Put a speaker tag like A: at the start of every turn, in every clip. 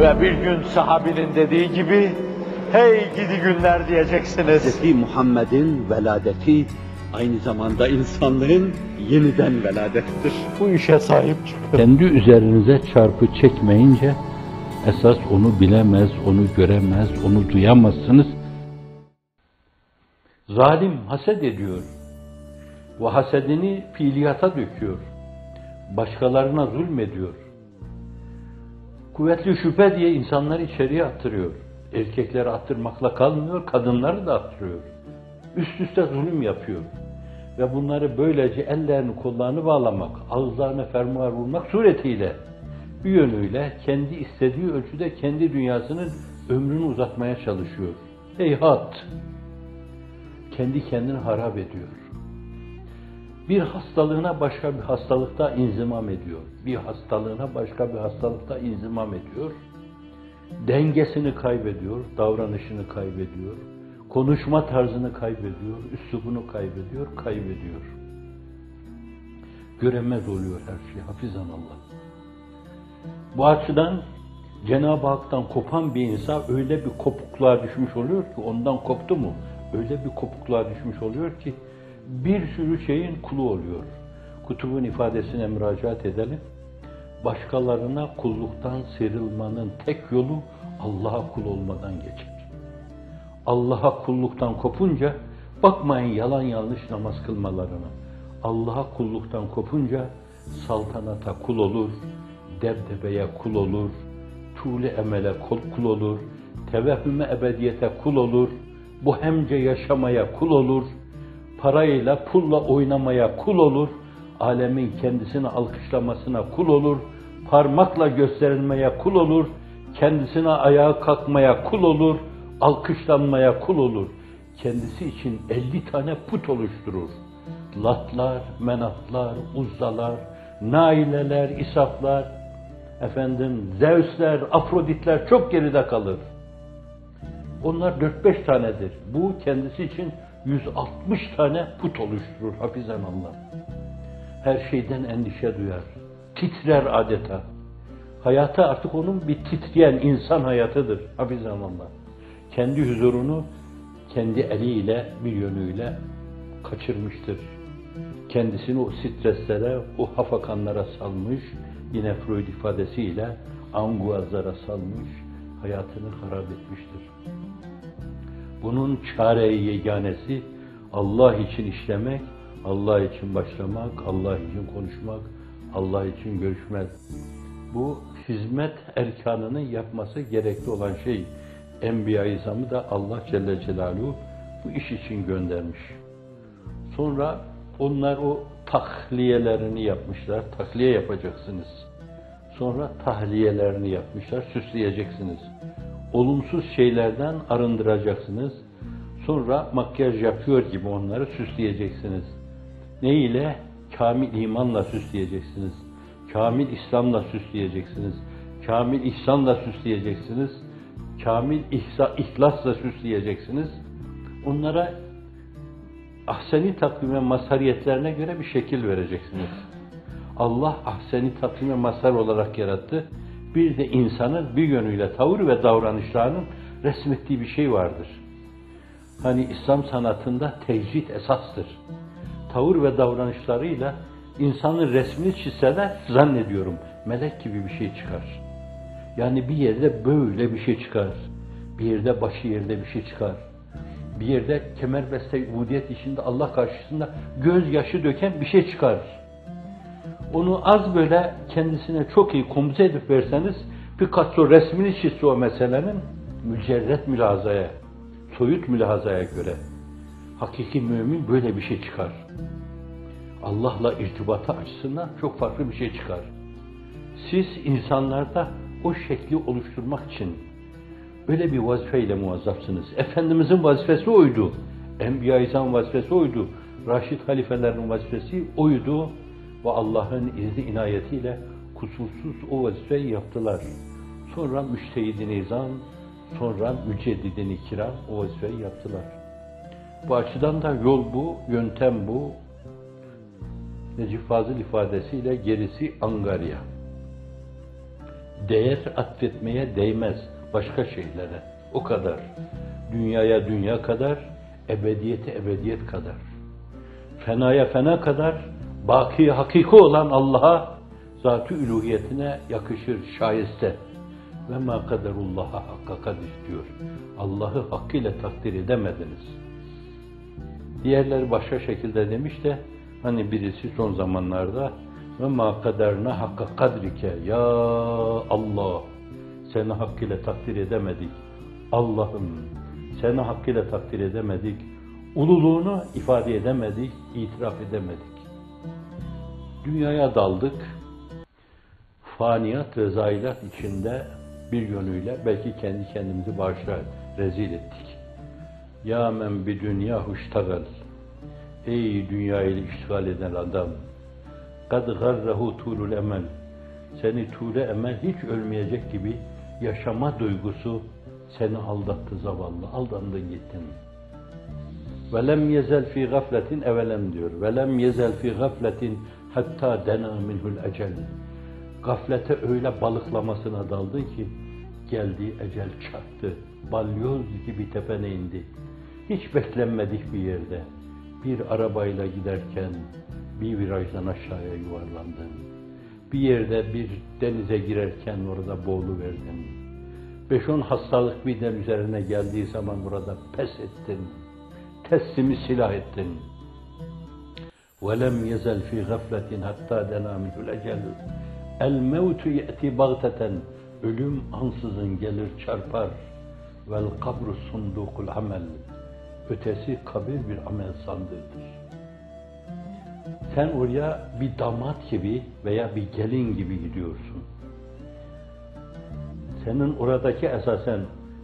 A: Ve bir gün sahabinin dediği gibi, hey gidi günler diyeceksiniz.
B: Hz. Muhammed'in veladeti aynı zamanda insanlığın yeniden veladettir.
A: Bu işe sahip çıkın.
C: Kendi üzerinize çarpı çekmeyince esas onu bilemez, onu göremez, onu duyamazsınız. Zalim haset ediyor. Ve hasedini fiiliyata döküyor. Başkalarına zulmediyor. Kuvvetli şüphe diye insanları içeriye attırıyor. Erkekleri attırmakla kalmıyor, kadınları da attırıyor. Üst üste zulüm yapıyor. Ve bunları böylece ellerini kollarını bağlamak, ağızlarına fermuar vurmak suretiyle bir yönüyle kendi istediği ölçüde kendi dünyasının ömrünü uzatmaya çalışıyor. Heyhat! Kendi kendini harap ediyor. Bir hastalığına başka bir hastalıkta inzimam ediyor. Bir hastalığına başka bir hastalıkta inzimam ediyor. Dengesini kaybediyor, davranışını kaybediyor. Konuşma tarzını kaybediyor, üslubunu kaybediyor, kaybediyor. Göremez oluyor her şey, hafizan Allah. Bu açıdan Cenab-ı Hak'tan kopan bir insan öyle bir kopukluğa düşmüş oluyor ki, ondan koptu mu, öyle bir kopukluğa düşmüş oluyor ki, bir sürü şeyin kulu oluyor. Kutubun ifadesine müracaat edelim. Başkalarına kulluktan sıyrılmanın tek yolu Allah'a kul olmadan geçer. Allah'a kulluktan kopunca, bakmayın yalan yanlış namaz kılmalarına. Allah'a kulluktan kopunca saltanata kul olur, debdebeye kul olur, tuğle emele kul olur, tevehhüme ebediyete kul olur, bu hemce yaşamaya kul olur, parayla, pulla oynamaya kul olur, alemin kendisini alkışlamasına kul olur, parmakla gösterilmeye kul olur, kendisine ayağa kalkmaya kul olur, alkışlanmaya kul olur. Kendisi için 50 tane put oluşturur. Latlar, menatlar, uzzalar, naileler, isaflar, efendim Zeusler, Afroditler çok geride kalır. Onlar 4-5 tanedir. Bu kendisi için 160 tane put oluşturur hafizan Allah. Her şeyden endişe duyar. Titrer adeta. Hayatı artık onun bir titreyen insan hayatıdır hafizan Allah. Kendi huzurunu kendi eliyle bir yönüyle kaçırmıştır. Kendisini o streslere, o hafakanlara salmış, yine Freud ifadesiyle anguazlara salmış, hayatını harap etmiştir. Bunun çare-i yeganesi Allah için işlemek, Allah için başlamak, Allah için konuşmak, Allah için görüşmek. Bu hizmet erkanının yapması gerekli olan şey. Enbiya-i İzam'ı da Allah Celle Celaluhu bu iş için göndermiş. Sonra onlar o tahliyelerini yapmışlar. Tahliye yapacaksınız. Sonra tahliyelerini yapmışlar. Süsleyeceksiniz. Olumsuz şeylerden arındıracaksınız. Sonra makyaj yapıyor gibi onları süsleyeceksiniz. Ne ile? Kamil imanla süsleyeceksiniz. Kamil İslam'la süsleyeceksiniz. Kamil ihsanla süsleyeceksiniz. Kamil ihsa, ihlasla süsleyeceksiniz. Onlara ahseni takvime mazhariyetlerine göre bir şekil vereceksiniz. Allah ahseni takvime mazhar olarak yarattı. Bir de insanın bir yönüyle tavır ve davranışlarının resmettiği bir şey vardır. Hani İslam sanatında tecrid esastır. Tavır ve davranışlarıyla insanın resmini çizseler zannediyorum melek gibi bir şey çıkar. Yani bir yerde böyle bir şey çıkar. Bir yerde başı yerde bir şey çıkar. Bir yerde kemerbeste ubudiyet içinde Allah karşısında gözyaşı döken bir şey çıkar. Onu az böyle kendisine çok iyi komuta edip verseniz Picasso resmini çizse o meselenin mücerret mülazaya, soyut mülazaya göre hakiki mümin böyle bir şey çıkar. Allah'la irtibatı açısından çok farklı bir şey çıkar. Siz insanlarda o şekli oluşturmak için öyle bir vazifeyle muvazzafsınız. Efendimizin vazifesi oydu. Enbiya-i vazifesi oydu. Raşid halifelerin vazifesi oydu. Ve Allah'ın izni inayetiyle kusursuz o vazifeyi yaptılar. Sonra müştehid-i nizam, sonra müceddid-i kiram o vazifeyi yaptılar. Bu açıdan da yol bu, yöntem bu. Necip Fazıl ifadesiyle gerisi Angarya. Değer atfetmeye değmez başka şeylere. O kadar. Dünyaya dünya kadar, ebediyete ebediyet kadar. Fenaya fena kadar, baki hakiki olan Allah'a zat-ı üluhiyetine yakışır, şayeste. Ve ma kaderullaha hakka kadir diyor. Allah'ı hakkıyla takdir edemediniz. Diğerleri başka şekilde demiş de hani birisi son zamanlarda ve ma kaderna hakka kadrike ya Allah seni hakkıyla takdir edemedik. Allah'ım seni hakkıyla takdir edemedik. Ululuğunu ifade edemedik, itiraf edemedik. Dünyaya daldık. Faniyat ve zayilat içinde bir yönüyle belki kendi kendimizi bağışla rezil ettik. Ya men bi dünya huştagal. Ey dünya ile iştigal eden adam. Kad garrahu tulul emel. Seni tule emel hiç ölmeyecek gibi yaşama duygusu seni aldattı zavallı. Aldandın gittin. Velem yezel fi gafletin evelem diyor. Velem yezel fi gafletin hatta dena minhul ecel. Gaflete öyle balıklamasına daldı ki geldi ecel çattı. Balyoz gibi tepene indi. Hiç beklenmedik bir yerde. Bir arabayla giderken bir virajdan aşağıya yuvarlandın. Bir yerde bir denize girerken orada boğulu verdin. Beş on hastalık birden üzerine geldiği zaman burada pes ettin. Teslimi silah ettin. وَلَمْ يَزَلْ فِي غَفْلَةٍ حَتَّى دَنَا مِنْهُ الْاَجَلُ الْمَوْتُ يَأْتِ بَغْتَةً Ölüm ansızın gelir çarpar. Vel kabru sundukul amel. Ötesi kabir bir amel sandığıdır. Sen oraya bir damat gibi veya bir gelin gibi gidiyorsun. Senin oradaki esasen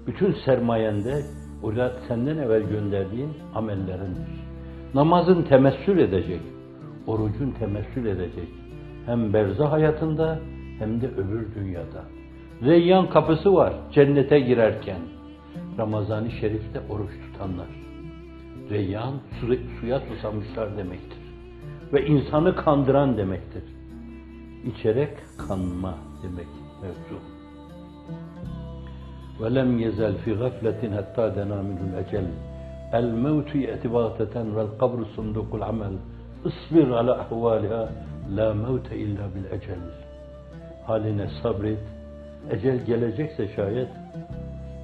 C: bütün sermayende orada senden evvel gönderdiğin amellerindir. Namazın temessül edecek, orucun temessül edecek. Hem berzah hayatında hem de öbür dünyada. Reyyan kapısı var cennete girerken. Ramazan-ı Şerif'te oruç tutanlar. Reyyan su, suya susamışlar demektir. Ve insanı kandıran demektir. İçerek kanma demek mevzu. وَلَمْ يَزَلْ فِي غَفْلَةٍ حَتَّى دَنَا مِنْهُ الْاَجَلِ الْمَوْتُ يَأْتِ بَغْتَةً وَالْقَبْرُ صُنْدُقُ الْعَمَلِ اصْبِرْ عَلَى اَحْوَالِهَا لَا مَوْتَ اِلَّا بِالْاَجَلِ Haline sabret. Ecel gelecekse şayet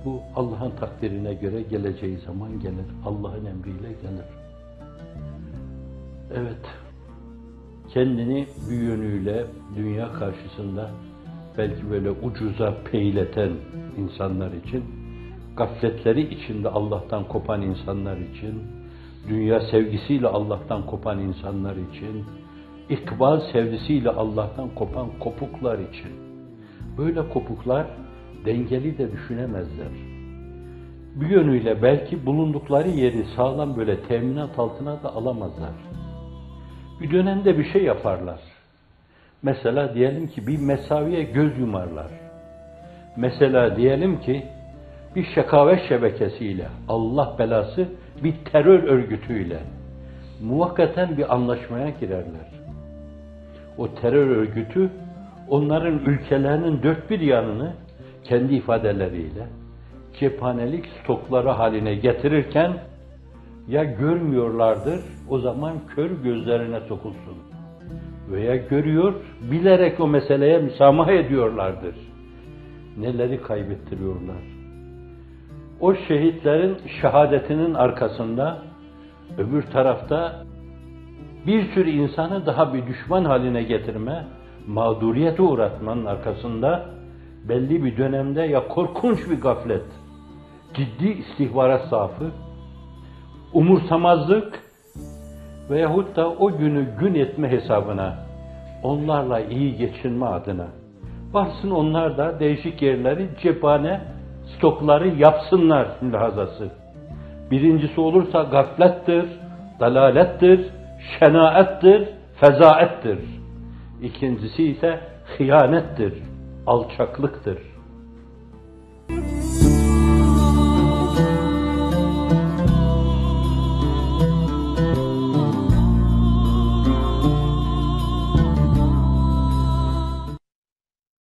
C: bu Allah'ın takdirine göre geleceği zaman gelir. Allah'ın emriyle gelir. Evet, kendini bir yönüyle dünya karşısında belki böyle ucuza peyleten insanlar için, gafletleri içinde Allah'tan kopan insanlar için, dünya sevgisiyle Allah'tan kopan insanlar için, ikbal sevgisiyle Allah'tan kopan kopuklar için. Böyle kopuklar dengeli de düşünemezler. Bir yönüyle belki bulundukları yeri sağlam böyle teminat altına da alamazlar. Bir dönemde bir şey yaparlar. Mesela diyelim ki bir mesaviye göz yumarlar. Mesela diyelim ki bir şekavet şebekesiyle, Allah belası bir terör örgütüyle muvakkaten bir anlaşmaya girerler. O terör örgütü onların ülkelerinin dört bir yanını kendi ifadeleriyle cephanelik stokları haline getirirken ya görmüyorlardır, o zaman kör gözlerine sokulsun. Veya görüyor, bilerek o meseleye müsamaha ediyorlardır. Neleri kaybettiriyorlar. O şehitlerin şehadetinin arkasında, öbür tarafta bir sürü insanı daha bir düşman haline getirme, mağduriyete uğratmanın arkasında belli bir dönemde ya korkunç bir gaflet, ciddi istihbarat zaafı, umursamazlık veyahut da o günü gün etme hesabına, onlarla iyi geçinme adına, varsın onlar da değişik yerleri cephane stokları yapsınlar mülahazası. Birincisi olursa gaflettir, dalalettir, şenaettir, fezaettir. İkincisi ise hıyanettir, alçaklıktır.